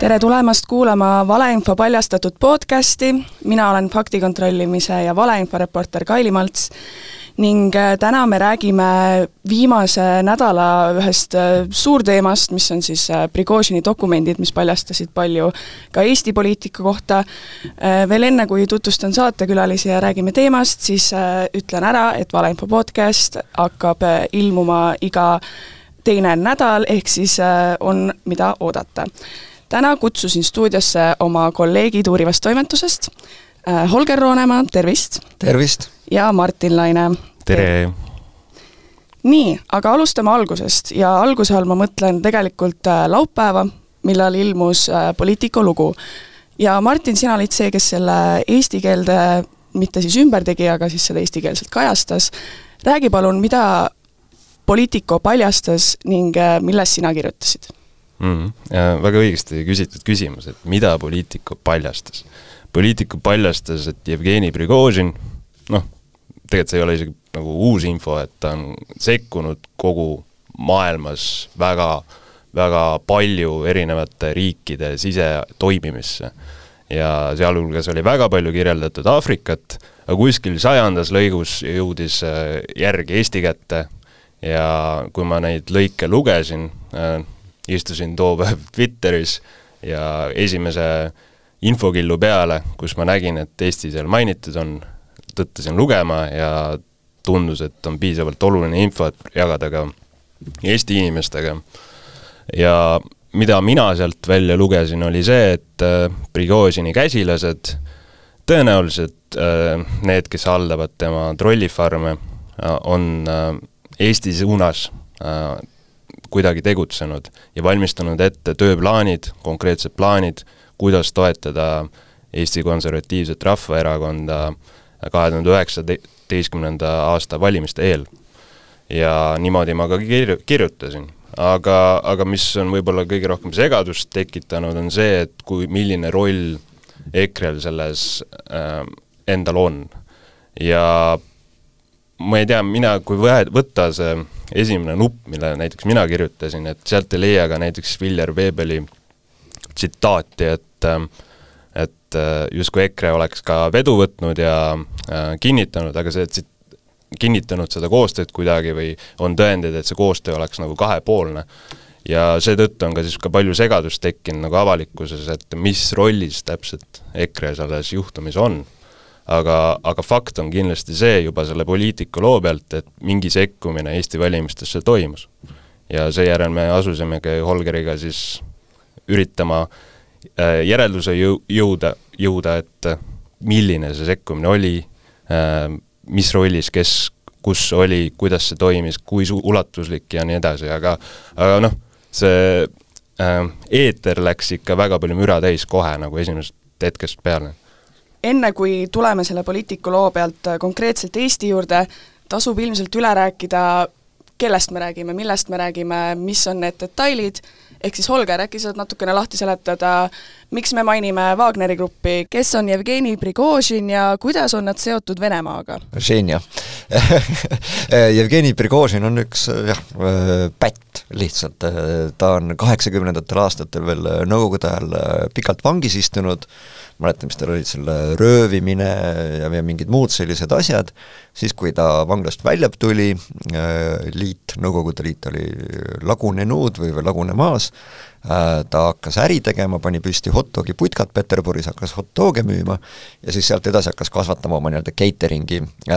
tere tulemast kuulama Valeinfo paljastatud podcasti, mina olen fakti kontrollimise ja valeinfo reporter Kaili Malts ning äh, täna me räägime viimase nädala ühest äh, suurteemast, mis on siis äh, Prigožini dokumendid, mis paljastasid palju ka Eesti poliitika kohta. Veel enne, kui tutvustan saatekülalisi ja räägime teemast, siis ütlen ära, et Valeinfo podcast hakkab ilmuma iga teine nädal, ehk siis on, mida oodata. täna kutsusin stuudiosse oma kolleegid uurivast toimetusest, Holger Roonemaa, tervist! tervist! ja Martin Laine. tere! nii, aga alustame algusest ja alguse all ma mõtlen tegelikult äh, laupäeva, millal ilmus äh, Politico lugu. ja Martin, sina olid see, kes selle eesti keelde mitte siis ümber tegi, aga siis seda eestikeelselt kajastas. räägi palun, mida Politico paljastas ning äh, millest sina kirjutasid mm? -hmm. Väga õigesti küsitud küsimus, et mida Politico paljastas. Politico paljastas, et Jevgeni Prigožin, noh, tegelikult see ei ole isegi nagu uus info, et ta on sekkunud kogu maailmas väga, väga palju erinevate riikide sisetoimimisse. ja sealhulgas oli väga palju kirjeldatud Aafrikat, aga kuskil sajandas lõigus jõudis äh, järg Eesti kätte ja kui ma neid lõike lugesin äh,, istusin too päev Twitteris ja esimese infokillu peale, kus ma nägin, et Eesti seal mainitud on, tõttasin lugema ja tundus, et on piisavalt oluline info, et jagada ka Eesti inimestega. ja mida mina sealt välja lugesin, oli see, et äh, Prigožini käsilased, tõenäoliselt äh, need, kes haldavad tema trollifarme, äh, on Eesti suunas kuidagi tegutsenud ja valmistanud ette tööplaanid, konkreetsed plaanid, kuidas toetada Eesti Konservatiivset Rahvaerakonda äh, kahe tuhande üheksateistkümnenda aasta valimiste eel. ja niimoodi ma ka kir-, kirjutasin. aga, aga mis on võib-olla kõige rohkem segadust tekitanud, on see, et kui, milline roll EKRE-l selles äh, endal on. ja ma ei tea, mina, kui võe-, võtta see esimene nupp, mille näiteks mina kirjutasin, et sealt ei leia ka näiteks Viljar Veebeli tsitaati, et et äh, justkui EKRE oleks ka vedu võtnud ja äh, kinnitanud, aga see, et kinnitanud seda koostööd kuidagi või on tõendid, et see koostöö oleks nagu kahepoolne. ja seetõttu on ka siis ka palju segadust tekkinud nagu avalikkuses, et mis rollis täpselt EKRE selles juhtumis on. Aga, aga fakt on kindlasti see juba selle poliitika loo pealt, et mingi sekkumine Eesti valimistesse toimus. ja seejärel me asusimegi Holgeriga siis üritama äh, järelduse jõu-, jõuda, jõuda, et milline see sekkumine oli, äh, mis rollis kes, kus oli, kuidas see toimis, kui su-, ulatuslik ja nii edasi, aga aga noh, see äh, eeter läks ikka väga palju müra täis kohe nagu esimesest hetkest peale. Enne, kui tuleme selle poliitiku loo pealt konkreetselt Eesti juurde, tasub ilmselt üle rääkida, kellest me räägime, millest me räägime, mis on need detailid. Ehk siis Holger, äkki saad natukene lahti seletada, miks me mainime Wagneri gruppi, kes on Jevgeni Prigožin ja kuidas on nad seotud Venemaaga? Ženja Jevgeni Prigožin on üks jah, pätt lihtsalt, ta on kaheksakümnendatel aastatel veel Nõukogude ajal pikalt vangis istunud, mäletan, mis tal olid selle röövimine ja, ja mingid muud sellised asjad, siis kui ta vanglast välja tuli, liit, Nõukogude Liit oli lagunenud või, või lagunemas, Äh, ta hakkas äri tegema, pani püsti hot dogi putkat Peterburis, hakkas hot doge müüma ja siis sealt edasi hakkas kasvatama oma nii-öelda catering'i äh,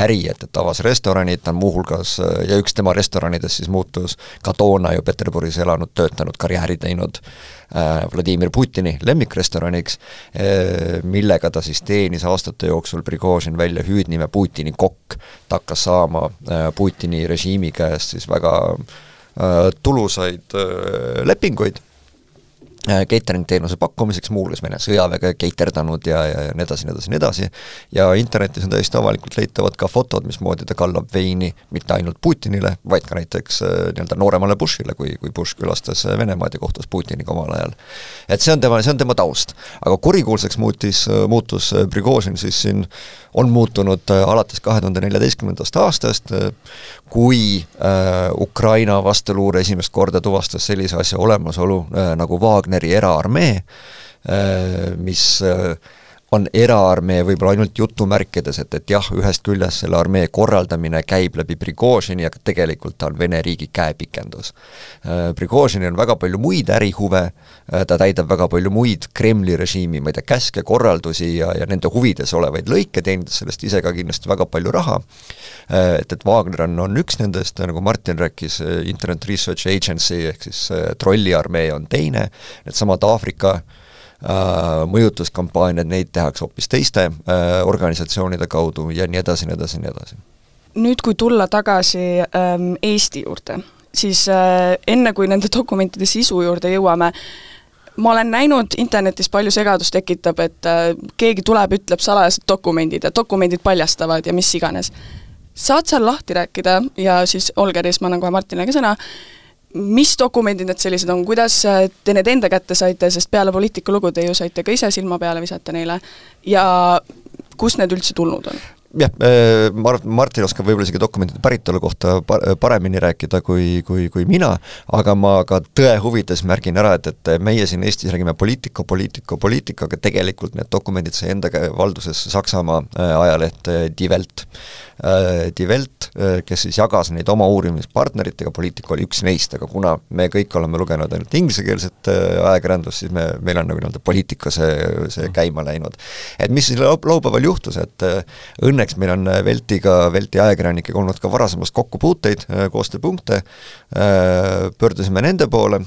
äri, et, et avas restoranid, ta on muuhulgas, äh, ja üks tema restoranidest siis muutus ka toona ju Peterburis elanud, töötanud, karjääri teinud Vladimir Putini lemmikrestoraniks, millega ta siis teenis aastate jooksul Prigožin välja hüüdnime Putini kokk. ta hakkas saama Putini režiimi käest siis väga äh, Äh, tulusaid äh, lepinguid catering teenuse pakkumiseks, muuhulgas Vene sõjaväge caterdanud ja, ja, ja nii edasi, nii edasi, nii edasi, ja internetis on täiesti avalikult leitavad ka fotod, mismoodi ta kallab veini mitte ainult Putinile, vaid ka näiteks nii-öelda nooremale Bushile, kui, kui Bush külastas Venemaad ja kohtus Putiniga omal ajal. et see on tema, see on tema taust. aga kurikuulsaks muutis, muutus Prigožin siis siin on muutunud äh, alates kahe tuhande neljateistkümnendast aastast, äh, kui äh, Ukraina vastuluure esimest korda tuvastas sellise asja olemasolu nagu Wagneri eraarmee, mis on eraarmee võib-olla ainult jutumärkides, et, et jah, ühest küljest selle armee korraldamine käib läbi Prigožini, aga tegelikult ta on Vene riigi käepikendus. Äh, Prigožinil on väga palju muid ärihuve, äh, ta täidab väga palju muid Kremli režiimi, ma ei tea, käske, korraldusi ja, ja nende huvides olevaid lõike, teenides sellest ise ka kindlasti väga palju raha, äh, et, et Wagner on, on üks nendest, nagu Martin rääkis, Internet Research Agency ehk siis trolliarmee on teine, needsamad Aafrika äh, mõjutuskampaaniad, neid tehakse hoopis teiste äh, organisatsioonide kaudu ja nii edasi, nii edasi, nii edasi. nüüd, kui tulla tagasi ähm, Eesti juurde, siis äh, enne, kui nende dokumentide sisu juurde jõuame, ma olen näinud internetis palju segadust tekitab, et äh, keegi tuleb, ütleb salajased dokumendid ja dokumendid paljastavad ja mis iganes. saad seal lahti rääkida ja siis Olger, siis ma annan kohe Martinile ka sõna, mis dokumendid need sellised on, kuidas äh, te need enda kätte saite, sest peale poliitikulugu te ju saite ka ise silma peale visata neile, ja kust need üldse tulnud on? jah, äh, ma arvan, et Martin oskab võib-olla isegi dokumentide päritolu kohta paremini rääkida kui, kui, kui mina, aga ma ka tõe huvides märgin ära, et, et meie siin Eestis räägime poliitika, poliitika, poliitika, aga tegelikult need dokumendid sai enda valdusesse Saksamaa äh, ajaleht Die Welt. Äh, Die Welt, kes siis jagas neid oma uurimispartneritega, Poliitika oli üks neist, aga kuna me kõik oleme lugenud ainult inglisekeelset ajakirjandust, siis me, meil on nagu nii-öelda poliitika see, see käima läinud. et mis siis laupäeval juhtus, et õnne õnneks meil on äh, Veltiga, Velti ajakirjanikega olnud ka varasemast kokkupuuteid, äh, koostööpunkte, äh, pöördusime nende poole,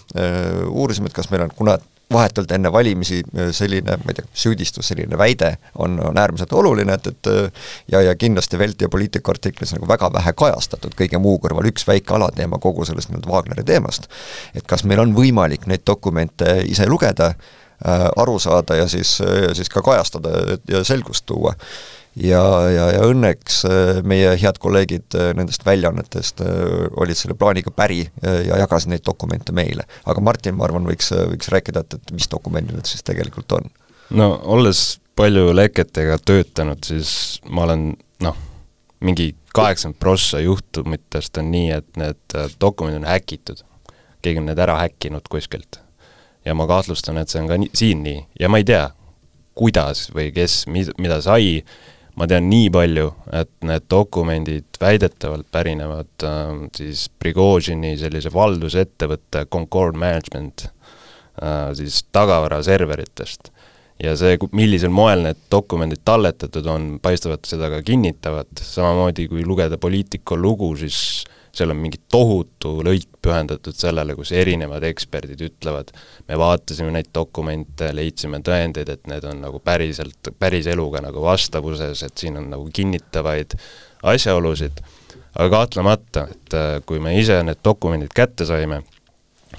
uurisime, et kas meil on, kuna vahetult enne valimisi selline, ma ei tea, süüdistus, selline väide on, on äärmiselt oluline, et, et ja, ja kindlasti Velti ja Poliitika artiklis nagu väga vähe kajastatud, kõige muu kõrval üks väike alateema kogu sellest nii-öelda Wagneri teemast. et kas meil on võimalik neid dokumente ise lugeda, aru saada ja siis, siis ka kajastada ja selgust tuua ja, ja, ja õnneks äh, meie head kolleegid äh, nendest väljaannetest äh, olid selle plaaniga päri ja jagasid neid dokumente meile. aga Martin, ma arvan, võiks, võiks rääkida, et, et mis dokumendid need siis tegelikult on? no olles palju leketega töötanud, siis ma olen noh, mingi kaheksakümmend prossa juhtumitest on nii, et need dokumendid on häkitud. keegi on need ära häkkinud kuskilt. ja ma kahtlustan, et see on ka nii, siin nii ja ma ei tea, kuidas või kes, mida sai, ma tean nii palju, et need dokumendid väidetavalt pärinevad äh, siis Prigožini sellise valdusettevõtte Concord Management äh, siis tagavaraserveritest. ja see, millisel moel need dokumendid talletatud on, paistavad seda ka kinnitavat, samamoodi kui lugeda Politico lugu, siis seal on mingi tohutu lõik pühendatud sellele, kus erinevad eksperdid ütlevad, me vaatasime neid dokumente, leidsime tõendeid, et need on nagu päriselt, päris eluga nagu vastavuses, et siin on nagu kinnitavaid asjaolusid, aga kahtlemata, et äh, kui me ise need dokumendid kätte saime,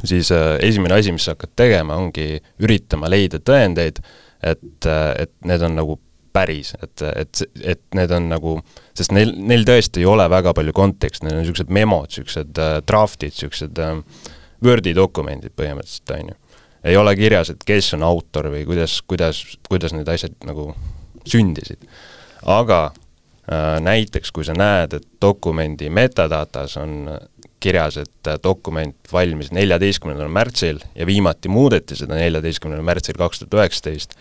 siis äh, esimene asi, mis sa hakkad tegema, ongi üritama leida tõendeid, et, äh, et need on nagu päris, et, et, et need on nagu, sest neil, neil tõesti ei ole väga palju konteksti, neil on niisugused memod, niisugused äh, draft'id, niisugused äh, Wordi dokumendid põhimõtteliselt, on ju. ei ole kirjas, et kes on autor või kuidas, kuidas, kuidas need asjad nagu sündisid. aga äh, näiteks kui sa näed, et dokumendi metadatas on kirjas, et äh, dokument valmis neljateistkümnendal märtsil ja viimati muudeti seda neljateistkümnendal märtsil kaks tuhat üheksateist,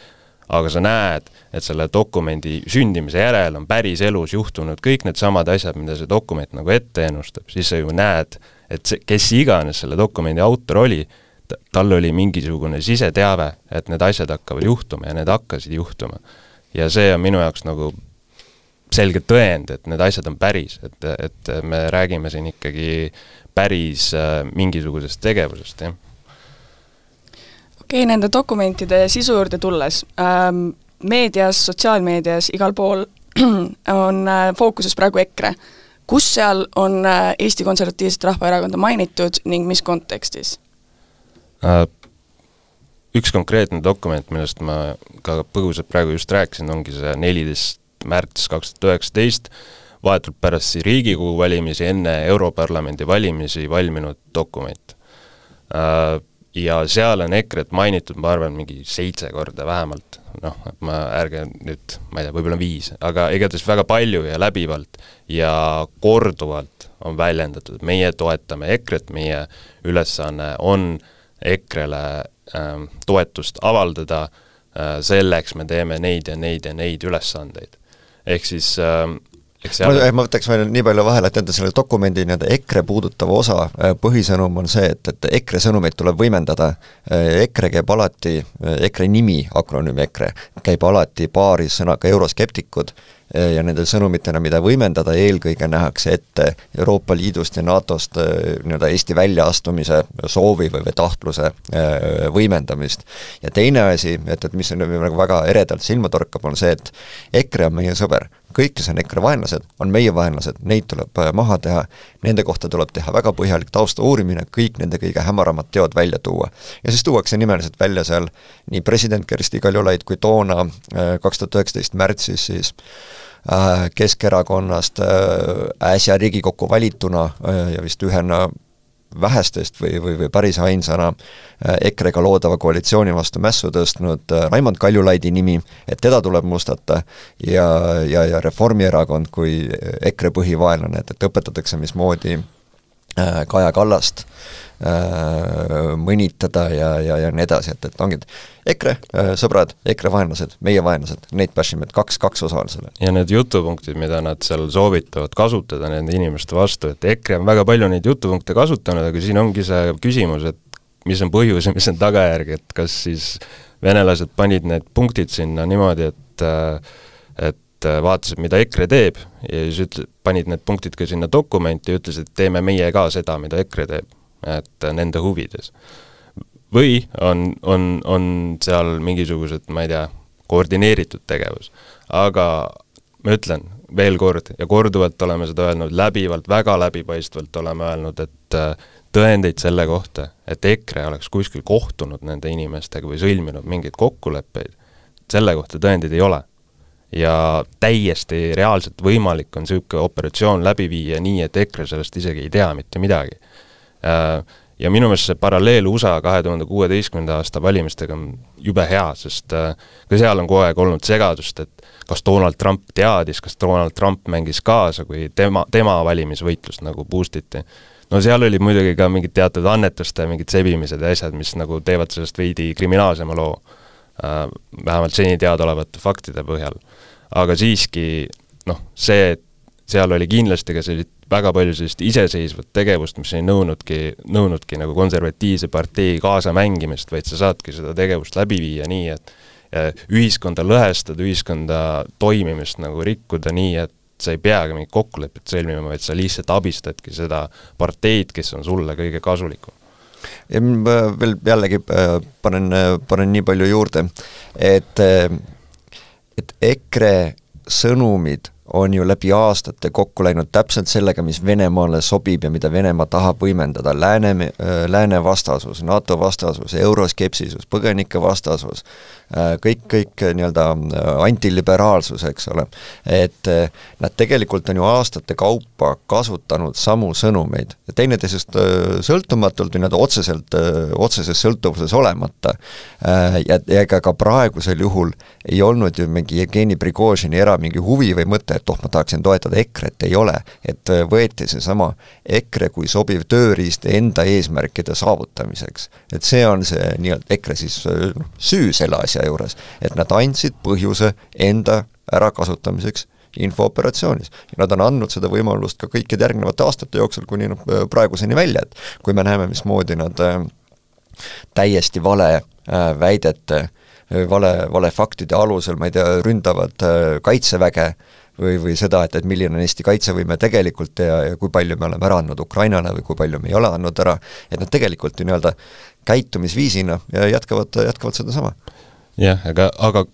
aga sa näed, et selle dokumendi sündimise järel on päriselus juhtunud kõik needsamad asjad, mida see dokument nagu ette ennustab, siis sa ju näed, et see, kes iganes selle dokumendi autor oli, tal oli mingisugune siseteave, et need asjad hakkavad juhtuma ja need hakkasid juhtuma. ja see on minu jaoks nagu selge tõend, et need asjad on päris, et, et me räägime siin ikkagi päris äh, mingisugusest tegevusest, jah okei okay,, nende dokumentide sisu juurde tulles ähm,, meedias, sotsiaalmeedias, igal pool on äh, fookuses praegu EKRE. kus seal on äh, Eesti Konservatiivset Rahvaerakonda mainitud ning mis kontekstis äh,? üks konkreetne dokument, millest ma ka põgusalt praegu just rääkisin, ongi see neliteist märts kaks tuhat üheksateist, vahetult pärast siis Riigikogu valimisi, enne Europarlamendi valimisi valminud dokument. Äh, ja seal on EKRE-t mainitud, ma arvan, mingi seitse korda vähemalt, noh, et ma, ärge nüüd, ma ei tea, võib-olla viis, aga igatahes väga palju ja läbivalt ja korduvalt on väljendatud, meie toetame EKRE-t, meie ülesanne on EKRE-le äh, toetust avaldada äh,, selleks me teeme neid ja neid ja neid ülesandeid. ehk siis äh, seal ma, ma võtaks veel nii palju vahele, et enda selle dokumendi nii-öelda EKRE puudutava osa äh, põhisõnum on see, et, et EKRE sõnumeid tuleb võimendada, äh, EKRE käib alati, EKRE nimi, akronüüm EKRE, käib alati paaris sõnaga euroskeptikud ja nende sõnumitena, mida võimendada, eelkõige nähakse ette Euroopa Liidust ja NATO-st nii-öelda Eesti väljaastumise soovi või, või tahtluse võimendamist. ja teine asi, et, et mis on nagu väga eredalt silma torkab, on see, et EKRE on meie sõber kõik, kes on EKRE vaenlased, on meie vaenlased, neid tuleb äh, maha teha, nende kohta tuleb teha väga põhjalik tausta uurimine, kõik nende kõige hämaramad teod välja tuua. ja siis tuuakse nimeliselt välja seal nii president Kersti Kaljulaid kui toona äh, kaks tuhat üheksateist märtsis siis äh, Keskerakonnast äsja Riigikokku valituna ja vist ühena vähestest või, või, või päris ainsana äh, EKRE-ga loodava koalitsiooni vastu mässu tõstnud äh, Raimond Kaljulaidi nimi, et teda tuleb mustata, ja, ja, ja Reformierakond kui EKRE põhivaenlane, et, et õpetatakse, mismoodi äh, Kaja Kallast mõnitada ja, ja, ja nii edasi, et, et ongi, et EKRE äh, sõbrad, EKRE vaenlased, meie vaenlased, neid bashime, et kaks, kaks osa on sellel. ja need jutupunktid, mida nad seal soovitavad kasutada nende inimeste vastu, et EKRE on väga palju neid jutupunkte kasutanud, aga siin ongi see küsimus, et mis on põhjus ja mis on tagajärg, et kas siis venelased panid need punktid sinna niimoodi, et äh, et vaatasid, mida EKRE teeb ja siis ütle-, panid need punktid ka sinna dokumenti ja ütlesid, et teeme meie ka seda, mida EKRE teeb, et nende huvides või on, on, on seal mingisugused, ma ei tea, koordineeritud tegevus. aga ma ütlen veel kord ja korduvalt oleme seda öelnud, läbivalt, väga läbipaistvalt oleme öelnud, et äh, tõendeid selle kohta, et EKRE oleks kuskil kohtunud nende inimestega või sõlminud mingeid kokkuleppeid, selle kohta tõendeid ei ole. Ja täiesti reaalselt võimalik on niisugune operatsioon läbi viia nii, et EKRE sellest isegi ei tea mitte midagi äh, ja minu meelest see paralleel USA kahe tuhande kuueteistkümnenda aasta valimistega on jube hea, sest äh, ka seal on kogu aeg olnud segadust, et kas Donald Trump teadis, kas Donald Trump mängis kaasa, kui tema, tema valimisvõitlust nagu boost iti. no seal oli muidugi ka mingid teatud annetuste mingid sebimised ja asjad, mis nagu teevad sellest veidi kriminaalsema loo vähemalt seni teadaolevate faktide põhjal. aga siiski noh, see, et seal oli kindlasti ka selliseid väga palju sellist iseseisvat tegevust, mis ei nõudnudki, nõudnudki nagu konservatiivse partei kaasamängimist, vaid sa saadki seda tegevust läbi viia nii, et ühiskonda lõhestada, ühiskonda toimimist nagu rikkuda nii, et sa ei peagi mingit kokkulepet sõlmima, vaid sa lihtsalt abistadki seda parteid, kes on sulle kõige kasulikum. Ja ma veel jällegi äh, panen, panen nii palju juurde, et, äh, et EKRE sõnumid on ju läbi aastate kokku läinud täpselt sellega, mis Venemaale sobib ja mida Venemaa tahab võimendada, lääne, äh, lääne vastasus, NATO vastasus, euroskepsisus, põgenike vastasus, äh, kõik, kõik äh, nii-öelda antiliberaalsus, eks ole. et nad tegelikult on ju aastate kaupa kasutanud samu sõnumeid, teineteisest sõltumatult või nii-öelda otseselt, otseses sõltuvuses olemata. ja, ja ega ka praegusel juhul ei olnud ju mingi Jevgeni Prigožini era mingi huvi või mõte, et oh, ma tahaksin toetada EKRE-t, ei ole. et äh, võeti seesama EKRE kui sobiv tööriist enda eesmärkide saavutamiseks. et see on see nii-öelda EKRE siis äh, süü selle asja juures, et nad andsid põhjuse enda ärakasutamiseks infooperatsioonis. ja nad on andnud seda võimalust ka kõikide järgnevate aastate jooksul, kuni noh, praeguseni välja, et kui me näeme, mismoodi nad äh, täiesti vale äh, väidete vale, vale faktide alusel, ma ei tea, ründavad äh, Kaitseväge või, või seda, et, et milline on Eesti kaitsevõime tegelikult ja, ja kui palju me oleme ära andnud Ukrainale või kui palju me ei ole andnud ära, et nad tegelikult ju nii-öelda käitumisviisina jätkavad, jätkavad sedasama. Jah, aga, aga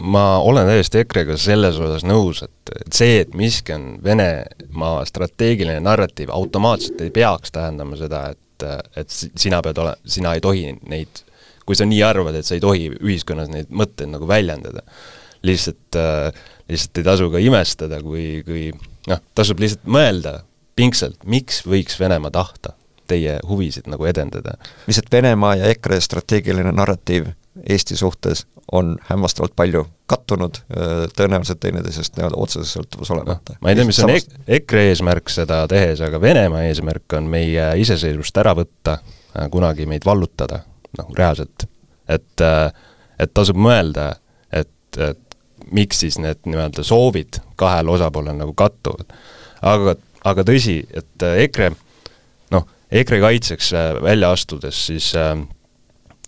ma olen täiesti EKRE-ga selles osas nõus, et, et see, et miski on Venemaa strateegiline narratiiv, automaatselt ei peaks tähendama seda, et et sina pead ole-, sina ei tohi neid kui sa nii arvad, et sa ei tohi ühiskonnas neid mõtteid nagu väljendada. lihtsalt lihtsalt ei tasu ka imestada, kui, kui noh, tasub lihtsalt mõelda pingsalt, miks võiks Venemaa tahta teie huvisid nagu edendada. lihtsalt Venemaa ja EKRE strateegiline narratiiv Eesti suhtes on hämmastavalt palju kattunud, tõenäoliselt teineteisest nii-öelda otseses sõltuvus olemata no,. ma ei tea, mis on Samast... EKRE eesmärk seda tehes, aga Venemaa eesmärk on meie iseseisvust ära võtta, kunagi meid vallutada, noh reaalselt. et, et tasub mõelda, et, et miks siis need nii-öelda soovid kahel osapoolel nagu kattuvad. aga, aga tõsi, et EKRE EKRE kaitseks äh, välja astudes, siis äh,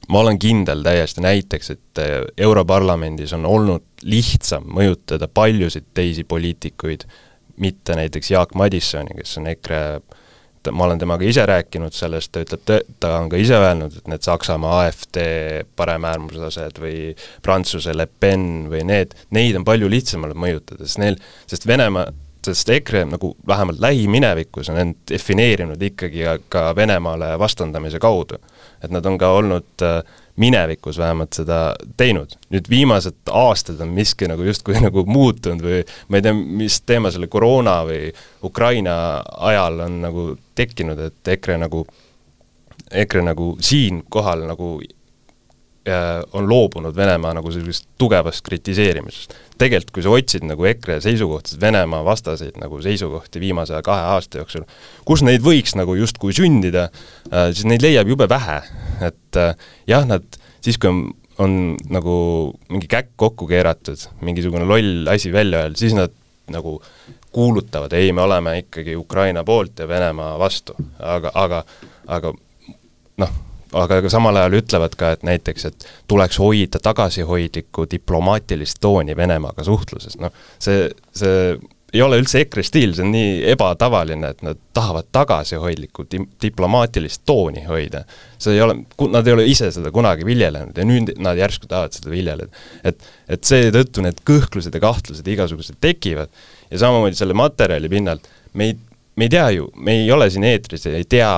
ma olen kindel täiesti näiteks, et äh, Europarlamendis on olnud lihtsam mõjutada paljusid teisi poliitikuid, mitte näiteks Jaak Madissoni, kes on EKRE ma olen temaga ise rääkinud sellest, ta ütleb, ta on ka ise öelnud, et need Saksamaa AfD paremäärmuslased või Prantsuse Le Pen või need, neid on palju lihtsam mõjutada, sest neil, sest Venemaa sest EKRE nagu vähemalt lähiminevikus on end defineerinud ikkagi ka Venemaale vastandamise kaudu. Et nad on ka olnud äh, minevikus vähemalt seda teinud. nüüd viimased aastad on miski nagu justkui nagu muutunud või ma ei tea, mis teema selle koroona või Ukraina ajal on nagu tekkinud, et EKRE nagu, EKRE nagu siinkohal nagu on loobunud Venemaa nagu sellisest tugevast kritiseerimisest. tegelikult, kui sa otsid nagu EKRE seisukohtades Venemaa vastaseid nagu seisukohti viimase kahe aasta jooksul, kus neid võiks nagu justkui sündida, äh, siis neid leiab jube vähe. et äh, jah, nad siis, kui on, on nagu mingi käkk kokku keeratud, mingisugune loll asi välja öelda, siis nad nagu kuulutavad, ei, me oleme ikkagi Ukraina poolt ja Venemaa vastu, aga, aga, aga noh, aga ka samal ajal ütlevad ka, et näiteks, et tuleks hoida tagasihoidlikku diplomaatilist tooni Venemaaga suhtluses, noh, see, see ei ole üldse EKRE stiil, see on nii ebatavaline, et nad tahavad tagasihoidlikku di-, diplomaatilist tooni hoida. see ei ole, nad ei ole ise seda kunagi viljelenud ja nüüd nad järsku tahavad seda viljeleda. et, et seetõttu need kõhklused ja kahtlused igasugused tekivad ja samamoodi selle materjali pinnalt, me ei, me ei tea ju, me ei ole siin eetris ja ei tea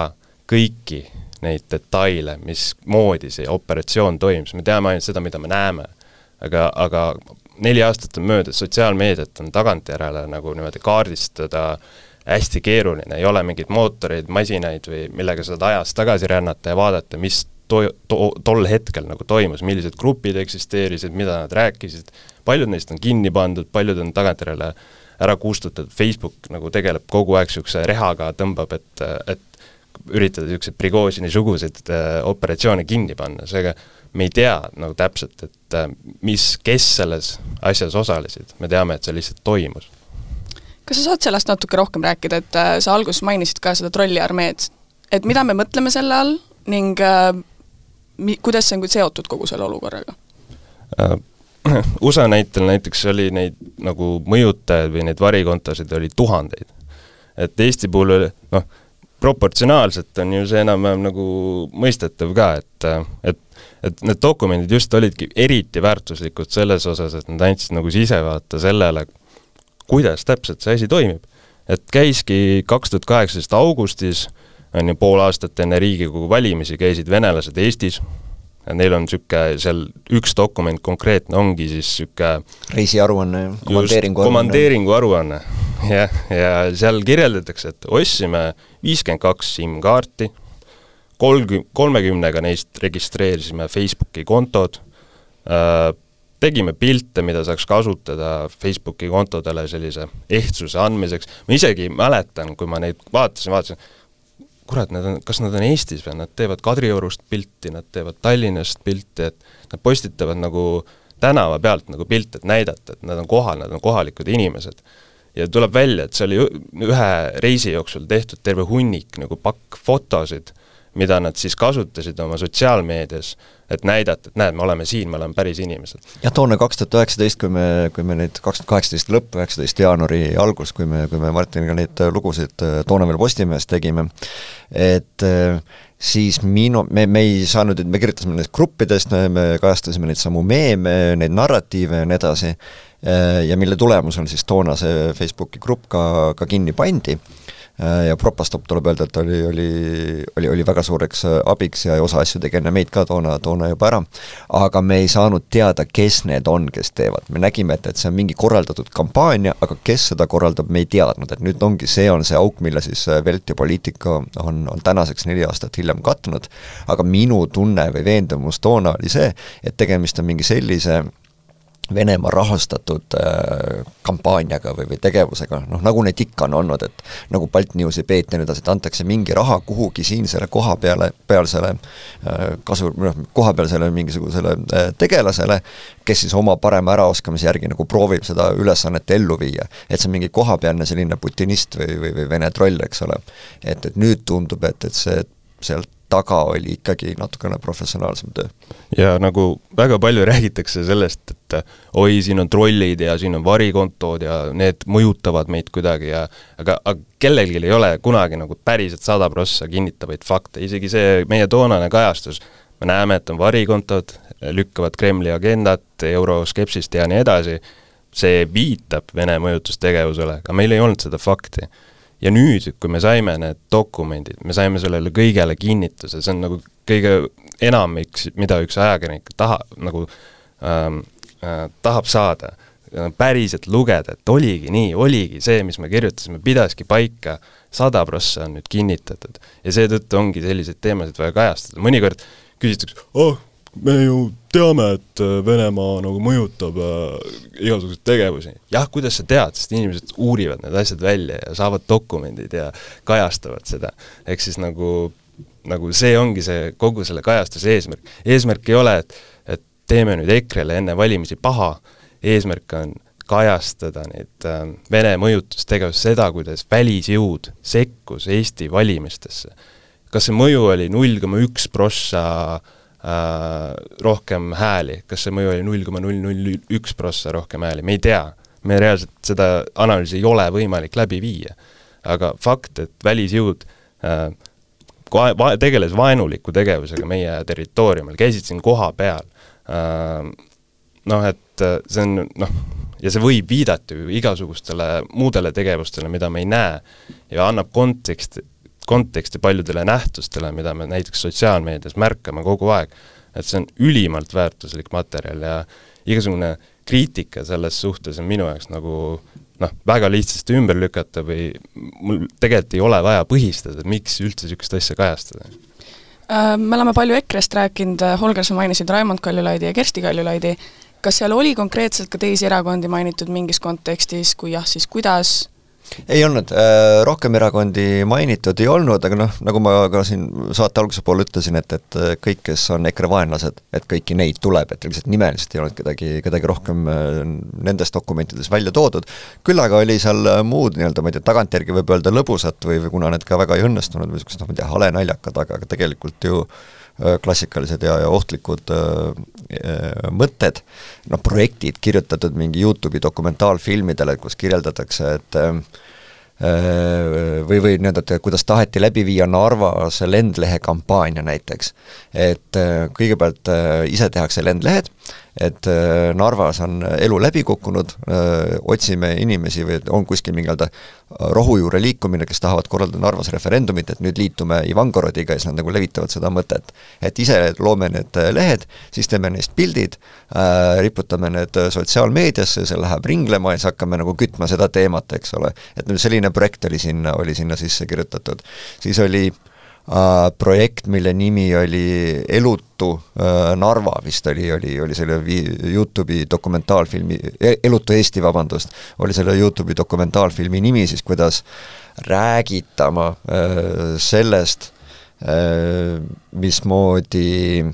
kõiki neid detaile, mismoodi see operatsioon toimus, me teame ainult seda, mida me näeme. aga, aga neli aastat on möödas, sotsiaalmeediat on tagantjärele nagu niimoodi kaardistada hästi keeruline, ei ole mingeid mootoreid, masinaid või millega saad ajas tagasi rännata ja vaadata, mis to-, to-, tol hetkel nagu toimus, millised grupid eksisteerisid, mida nad rääkisid, paljud neist on kinni pandud, paljud on tagantjärele ära kustutatud, Facebook nagu tegeleb kogu aeg niisuguse rehaga, tõmbab, et, et üritada niisuguseid Prigožini-suguseid äh, operatsioone kinni panna, seega me ei tea nagu täpselt, et äh, mis, kes selles asjas osalesid, me teame, et see lihtsalt toimus. kas sa saad sellest natuke rohkem rääkida, et äh, sa alguses mainisid ka seda trolliarmeed, et mida me mõtleme selle all ning äh, mi-, kuidas see on seotud kogu selle olukorraga äh,? USA näitel näiteks oli neid nagu mõjutajaid või neid varikontosid oli tuhandeid. et Eesti puhul oli noh, proportsionaalselt on ju see enam-vähem nagu mõistetav ka, et, et et need dokumendid just olidki eriti väärtuslikud selles osas, et nad andsid nagu sisevaate sellele, kuidas täpselt see asi toimib. et käiski kaks tuhat kaheksateist augustis, on ju pool aastat enne Riigikogu valimisi, käisid venelased Eestis, neil on niisugune seal üks dokument konkreetne ongi siis niisugune reisiaruanne, komandeeringu aruanne. komandeeringu aruanne jah, ja seal kirjeldatakse, et ostsime viiskümmend kaks SIM-kaarti, kolm, kolmekümnega neist registreerisime Facebooki kontod äh,, tegime pilte, mida saaks kasutada Facebooki kontodele sellise ehtsuse andmiseks, ma isegi mäletan, kui ma neid vaatasin, vaatasin, kurat, nad on, kas nad on Eestis või? Nad teevad Kadriorust pilti, nad teevad Tallinnast pilti, et nad postitavad nagu tänava pealt nagu pilte, et näidata, et nad on kohal, nad on kohalikud inimesed. Ja tuleb välja, et see oli ühe reisi jooksul tehtud terve hunnik nagu pakk fotosid, mida nad siis kasutasid oma sotsiaalmeedias, et näidata, et näed, me oleme siin, me oleme päris inimesed. jah, toona kaks tuhat üheksateist, kui me, kui me neid kaks tuhat kaheksateist lõpp, üheksateist jaanuari algus, kui me, kui me Martiniga neid lugusid toona veel Postimehes tegime, et siis minu, me, me ei saanud, me kirjutasime nendest gruppidest, me kajastasime neid samu meeme, neid narratiive ja nii edasi, Äh, ja mille tulemusel siis toona see Facebooki grupp ka, ka kinni pandi ja Propastop tuleb öelda, et oli, oli, oli, oli väga suureks äh, abiks ja osa asju tegi enne meid ka toona, toona juba ära, aga me ei saanud teada, kes need on, kes teevad. me nägime, et, et see on mingi korraldatud kampaania, aga kes seda korraldab, me ei teadnud, et nüüd ongi, see on see auk, mille siis äh, Velt ja Poliitika on, on tänaseks neli aastat hiljem katnud, aga minu tunne või veendumus toona oli see, et tegemist on mingi sellise Venemaa rahastatud äh, kampaaniaga või, või tegevusega, noh nagu neid ikka on olnud, et nagu Baltnewsi peeti nüüd, et antakse mingi raha kuhugi siinsele koha peale, pealsele äh, kasu, noh, kohapealsele mingisugusele äh, tegelasele, kes siis oma parema äraoskamise järgi nagu proovib seda ülesannet ellu viia. et see on mingi kohapealne selline putinist või, või, või Vene troll, eks ole. et, et nüüd tundub, et, et see sealt taga oli ikkagi natukene professionaalsem töö. ja nagu väga palju räägitakse sellest, et oi, siin on trollid ja siin on varikontod ja need mõjutavad meid kuidagi ja aga, aga kellelgi ei ole kunagi nagu päriselt sada prossa kinnitavaid fakte, isegi see meie toonane kajastus, me näeme, et on varikontod, lükkavad Kremli agendat, euroskepsist ja nii edasi, see viitab Vene mõjutustegevusele, aga meil ei olnud seda fakti ja nüüd, kui me saime need dokumendid, me saime sellele kõigele kinnituse, see on nagu kõige enam, üks, mida üks ajakirjanik taha, nagu ähm, äh, tahab saada, päriselt lugeda, et oligi nii, oligi see, mis me kirjutasime, pidaski paika, sada prossa on nüüd kinnitatud. ja seetõttu ongi selliseid teemasid vaja kajastada, mõnikord küsitakse, oh, me ju teame, et äh, Venemaa nagu mõjutab äh, igasuguseid tegevusi. jah, kuidas sa tead, sest inimesed uurivad need asjad välja ja saavad dokumendid ja kajastavad seda. ehk siis nagu, nagu see ongi see, kogu selle kajastuse eesmärk. eesmärk ei ole, et, et teeme nüüd EKRE-le enne valimisi paha, eesmärk on kajastada neid äh, Vene mõjutustegevust, seda, kuidas välisjõud sekkus Eesti valimistesse. kas see mõju oli null koma üks prossa äh, rohkem hääli, kas see mõju oli null koma null null üks prossa rohkem hääli, me ei tea. me reaalselt seda analüüsi ei ole võimalik läbi viia. aga fakt, et välisjõud äh, va-, tegeles vaenuliku tegevusega meie territooriumil, käisid siin kohapeal äh,, noh, et äh, see on noh, ja see võib viidata ju igasugustele muudele tegevustele, mida me ei näe ja annab konteksti, konteksti paljudele nähtustele, mida me näiteks sotsiaalmeedias märkame kogu aeg, et see on ülimalt väärtuslik materjal ja igasugune kriitika selles suhtes on minu jaoks nagu noh, väga lihtsasti ümber lükata või mul tegelikult ei ole vaja põhistada, miks üldse niisugust asja kajastada. Äh, me oleme palju EKRE-st rääkinud, Holger, sa mainisid Raimond Kaljulaidi ja Kersti Kaljulaidi, kas seal oli konkreetselt ka teisi erakondi mainitud mingis kontekstis, kui jah, siis kuidas, ei olnud, äh, rohkem erakondi mainitud ei olnud, aga noh, nagu ma ka siin saate alguse poole ütlesin, et, et äh, kõik, kes on EKRE vaenlased, et kõiki neid tuleb, et lihtsalt nimeliselt ei olnud kedagi, kedagi rohkem äh, nendes dokumentides välja toodud, küll aga oli seal muud nii-öelda, ma ei tea, tagantjärgi võib öelda lõbusat või, või kuna need ka väga ei õnnestunud või niisugused noh, ma ei tea, halenaljakad, aga, tegelikult ju klassikalised ja, ja ohtlikud äh, mõtted, noh projektid kirjutatud mingi YouTube'i dokumentaalfilmidele, kus kirjeldatakse, et äh, või, või nii-öelda, et kuidas taheti läbi viia Narvas lendlehe kampaania näiteks. et äh, kõigepealt äh, ise tehakse lendlehed, et äh, Narvas on elu läbi kukkunud, otsime inimesi või on kuskil mingi nii-öelda rohujuure liikumine, kes tahavad korraldada Narvas referendumit, et nüüd liitume Ivangorodiga ja siis nad nagu levitavad seda mõtet. et ise loome need lehed, siis teeme neist pildid äh,, riputame need sotsiaalmeediasse, see läheb ringlema ja siis hakkame nagu kütma seda teemat, eks ole. et nüüd selline projekt oli sinna, oli sinna sisse kirjutatud. siis oli äh, projekt, mille nimi oli Elutu äh, Narva vist oli, oli, oli selle YouTube'i dokumentaalfilmi e, Elutu Eesti, vabandust, oli selle YouTube'i dokumentaalfilmi nimi siis, kuidas räägitama äh, sellest mismoodi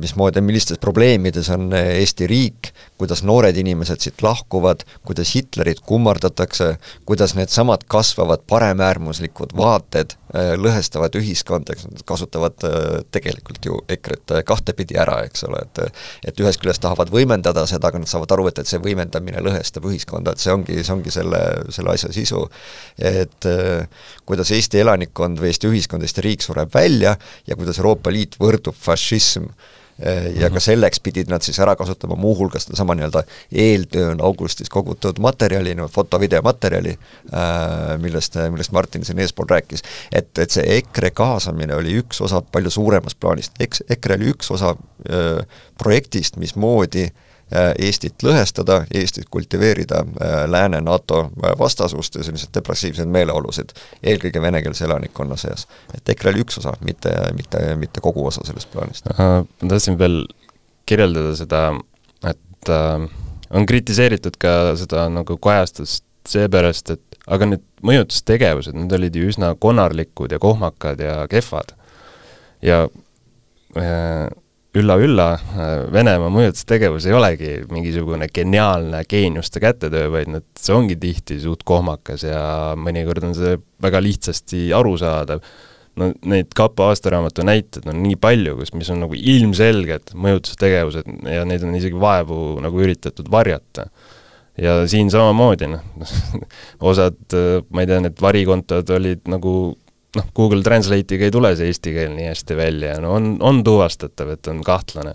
mismoodi, millistes probleemides on Eesti riik, kuidas noored inimesed siit lahkuvad, kuidas Hitlerit kummardatakse, kuidas needsamad kasvavad paremäärmuslikud vaated äh, lõhestavad ühiskonda, eks nad kasutavad äh, tegelikult ju EKRE-t äh, kahtepidi ära, eks ole, et et ühest küljest tahavad võimendada seda, aga nad saavad aru, et, et see võimendamine lõhestab ühiskonda, et see ongi, see ongi selle, selle asja sisu. et kuidas Eesti elanikkond või Eesti ühiskond, Eesti riik sureb välja ja kuidas Euroopa Liit võrdub fašism ja ka selleks pidid nad siis ära kasutama muuhulgas sedasama nii-öelda eeltööna augustis kogutud materjali, no foto-videomaterjali, millest, millest Martin siin eespool rääkis. et, et see EKRE kaasamine oli üks osa palju suuremast plaanist, eks EKRE oli üks osa öö, projektist, mismoodi äh, Äh, Eestit lõhestada, Eestit kultiveerida äh, lääne NATO äh, vastasust ja selliseid depressiivseid meeleolusid, eelkõige venekeelse elanikkonna seas. et EKRE oli üks osa, mitte, mitte, mitte kogu osa sellest plaanist. ma tahtsin veel kirjeldada seda, et äh, on kritiseeritud ka seda nagu kajastust seepärast, et aga need mõjutustegevused, need olid ju üsna konarlikud ja kohmakad ja kehvad. ja äh, ülla-ülla, Venemaa mõjutustegevus ei olegi mingisugune geniaalne geeniuste kätetöö, vaid nad, see ongi tihti suht kohmakas ja mõnikord on see väga lihtsasti arusaadav. no neid kapo aastaraamatu näiteid on nii palju, kus, mis on nagu ilmselged mõjutustegevused ja neid on isegi vaevu nagu üritatud varjata. ja siin samamoodi, noh, osad, ma ei tea, need varikontod olid nagu noh, Google Translate'iga ei tule see eesti keel nii hästi välja, no on, on tuvastatav, et on kahtlane.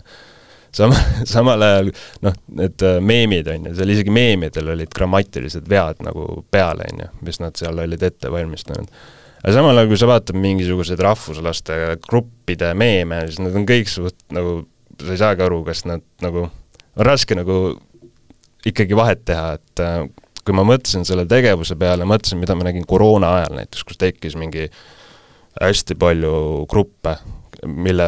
sama, samal ajal noh, need äh, meemid on ju, seal isegi meemidel olid grammatilised vead nagu peal, on ju, mis nad seal olid ette valmistanud. aga samal ajal, kui sa vaatad mingisuguseid rahvuslaste gruppide meeme, siis nad on kõik suht nagu, sa ei saagi aru, kas nad nagu, on raske nagu ikkagi vahet teha, et äh, kui ma mõtlesin selle tegevuse peale, mõtlesin, mida ma nägin koroona ajal näiteks, kus tekkis mingi hästi palju gruppe, mille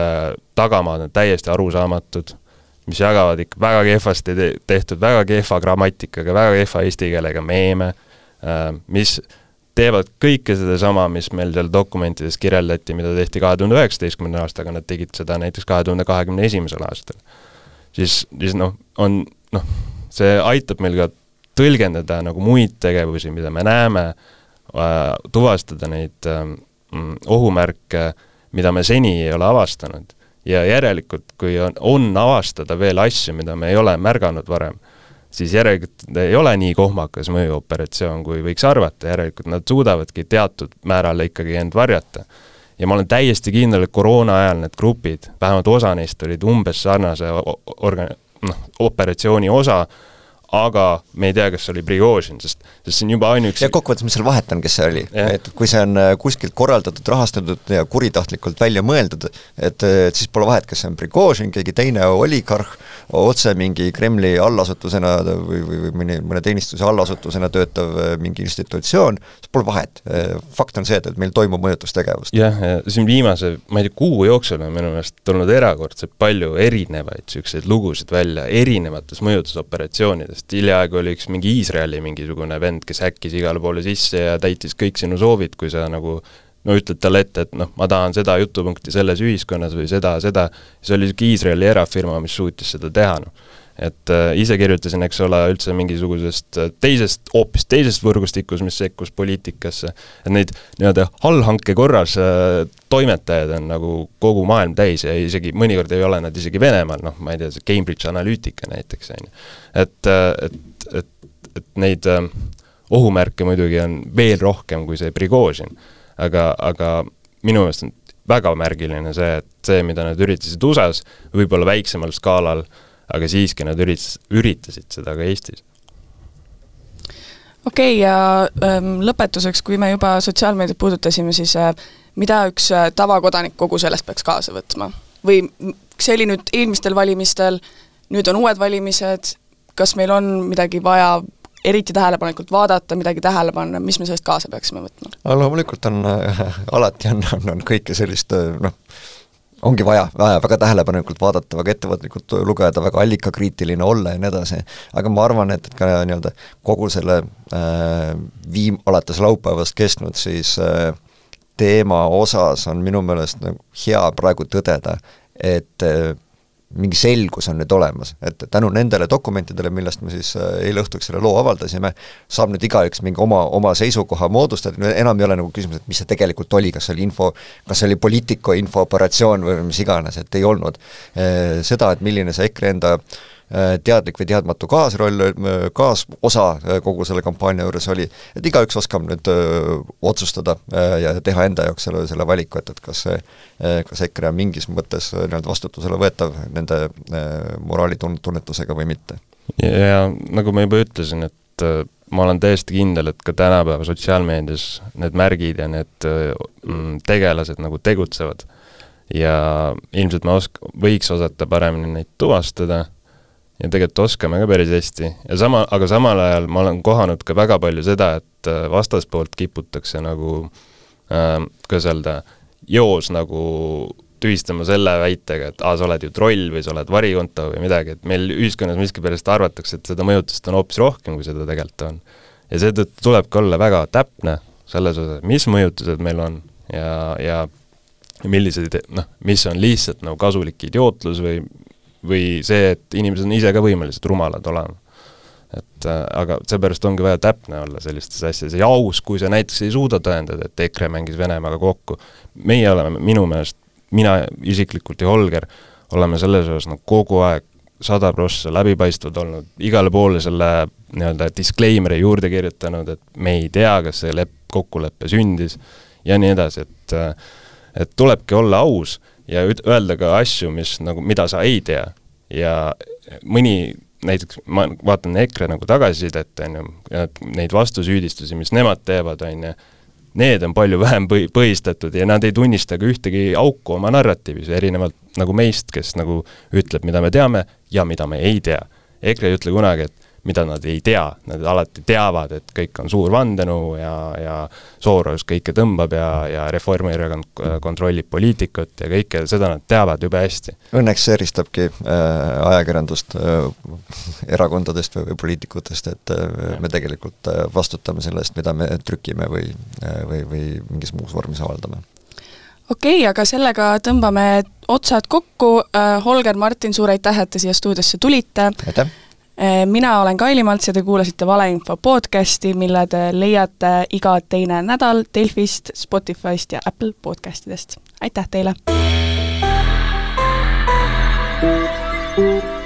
tagamaad on täiesti arusaamatud, mis jagavad ikka väga kehvasti te tehtud, väga kehva grammatikaga, väga kehva eesti keelega meeme, äh, mis teevad kõike sedasama, mis meil seal dokumentides kirjeldati, mida tehti kahe tuhande üheksateistkümnenda aastaga, nad tegid seda näiteks kahe tuhande kahekümne esimesel aastal. siis, siis noh, on noh, see aitab meil ka tõlgendada nagu muid tegevusi, mida me näeme, äh, tuvastada neid ähm, mm, ohumärke, mida me seni ei ole avastanud. ja järelikult, kui on, on avastada veel asju, mida me ei ole märganud varem, siis järelikult ei ole nii kohmakas mõjuoperatsioon, kui võiks arvata, järelikult nad suudavadki teatud määral ikkagi end varjata. ja ma olen täiesti kindel, et koroona ajal need grupid, vähemalt osa neist olid umbes sarnase orga-, noh, operatsiooni osa, aga me ei tea, kas see oli Prigožin, sest, sest see on juba ainuüksi ja kokkuvõttes, mis seal vahet on, kes see oli, et kui see on äh, kuskilt korraldatud, rahastatud ja kuritahtlikult välja mõeldud, et, et siis pole vahet, kas see on Prigožin, keegi teine oligarh, otse mingi Kremli allasutusena või, või, või mõni, mõne teenistuse allasutusena töötav äh, mingi institutsioon, siis pole vahet. Äh, fakt on see, et, et meil toimub mõjutustegevust. jah, ja siin viimase, ma ei tea, kuu jooksul on minu meelest tulnud erakordselt palju erinevaid niisuguseid lugusid välja erinevates mõjutusoperatsioonides, sest hiljaaegu oli üks mingi Iisraeli mingisugune vend, kes häkkis igale poole sisse ja täitis kõik sinu soovid, kui sa nagu no ütled talle ette, et noh, ma tahan seda jutupunkti selles ühiskonnas või seda, seda, see oli niisugune Iisraeli erafirma, mis suutis seda teha, noh et äh, ise kirjutasin, eks ole, üldse mingisugusest äh, teisest, hoopis teisest võrgustikus, mis sekkus poliitikasse, et neid nii-öelda allhanke korras äh, toimetajaid on nagu kogu maailm täis ja isegi mõnikord ei ole nad isegi Venemaal, noh, ma ei tea, see Cambridge Analytica näiteks, on ju. et, et, et, et neid ohumärke muidugi on veel rohkem kui see Prigožin, aga, aga minu meelest on väga märgiline see, et see, mida nad üritasid USA-s, võib-olla väiksemal skaalal äh, aga siiski nad üritas, üritasid seda ka Eestis. okei okay,, ja ähm, lõpetuseks, kui me juba sotsiaalmeediat puudutasime, siis äh, mida üks äh, tavakodanik kogu sellest peaks kaasa võtma? või see oli nüüd eelmistel valimistel, nüüd on uued valimised, kas meil on midagi vaja eriti tähelepanelikult vaadata, midagi tähele panna, mis me sellest kaasa peaksime võtma? loomulikult on äh,, alati on, on, on kõike sellist äh, noh, ongi vaja, vaja väga tähelepanelikult vaadata, väga ettevaatlikult lugeda, väga allikakriitiline olla ja nii edasi, aga ma arvan, et, et ka nii-öelda kogu selle äh, viim-, alates laupäevast kestnud siis äh, teema osas on minu meelest nagu hea praegu tõdeda, et äh, mingi selgus on nüüd olemas, et tänu nendele dokumentidele, millest me siis äh, eile õhtuks selle loo avaldasime, saab nüüd igaüks mingi oma, oma seisukoha moodustada, enam ei ole nagu küsimus, et mis see tegelikult oli, kas see oli info, kas see oli poliitiku infooperatsioon või mis iganes, et ei olnud. Äh, seda, et milline see EKRE enda teadlik või teadmatu kaasroll, kaasosa kogu selle kampaania juures oli, et igaüks oskab nüüd otsustada ja teha enda jaoks selle, selle valiku, et, et kas see, kas EKRE on mingis mõttes nii-öelda vastutusele võetav nende moraalitunnetusega või mitte. ja nagu ma juba ütlesin, et ma olen täiesti kindel, et ka tänapäeva sotsiaalmeedias need märgid ja need mm, tegelased nagu tegutsevad. ja ilmselt me osk-, võiks osata paremini neid tuvastada ja tegelikult oskame ka päris hästi ja sama, aga samal ajal ma olen kohanud ka väga palju seda, et äh, vastaspoolt kiputakse nagu äh,, kuidas öelda, joos nagu tühistama selle väitega, et aa, sa oled ju troll või sa oled varikonto või midagi, et meil ühiskonnas miskipärast arvatakse, et seda mõjutust on hoopis rohkem, kui seda tegelikult on. ja seetõttu tulebki olla väga täpne selles osas, mis mõjutused meil on ja, ja millised, noh, mis on lihtsalt nagu kasulik idiootlus või, või see, et inimesed on ise ka võimelised rumalad olema. et äh, aga seepärast ongi vaja täpne olla sellistes asjades ja aus, kui sa näiteks ei suuda tõendada, et EKRE mängis Venemaaga kokku. meie oleme minu meelest mina isiklikult ja Holger oleme selles osas nagu kogu aeg sada prossa läbipaistvad olnud, igale poole selle nii-öelda disclaimer'i juurde kirjutanud, et me ei tea, kas see lep-, kokkulepe sündis ja nii edasi, et et tulebki olla aus ja öelda ka asju, mis nagu, mida sa ei tea. ja mõni, näiteks ma vaatan EKRE nagu tagasisidet, on ju, neid vastusüüdistusi, mis nemad teevad, on ju, need on palju vähem põhi, põhistatud ja nad ei tunnista ka ühtegi auku oma narratiivis, erinevalt nagu meist, kes nagu ütleb, mida me teame ja mida me ei tea. EKRE ei ütle kunagi, et mida nad ei tea, nad alati teavad, et kõik on suur vandenõu ja, ja Soros kõike tõmbab ja, ja Reformierakond kontrollib poliitikut ja kõike seda nad teavad jube hästi. Õnneks see eristabki äh, ajakirjandust äh, erakondadest või, või poliitikutest, et äh, me tegelikult äh, vastutame selle eest, mida me trükime või äh,, või, või mingis muus vormis avaldame okei okay,, aga sellega tõmbame otsad kokku, äh, Holger, Martin, suur aitäh, et te siia stuudiosse tulite! aitäh! Eh, mina olen Kaili Malts ja te kuulasite Valeinfo podcasti, mille te leiate iga teine nädal Delfist, Spotify'st ja Apple podcastidest. aitäh teile! thank you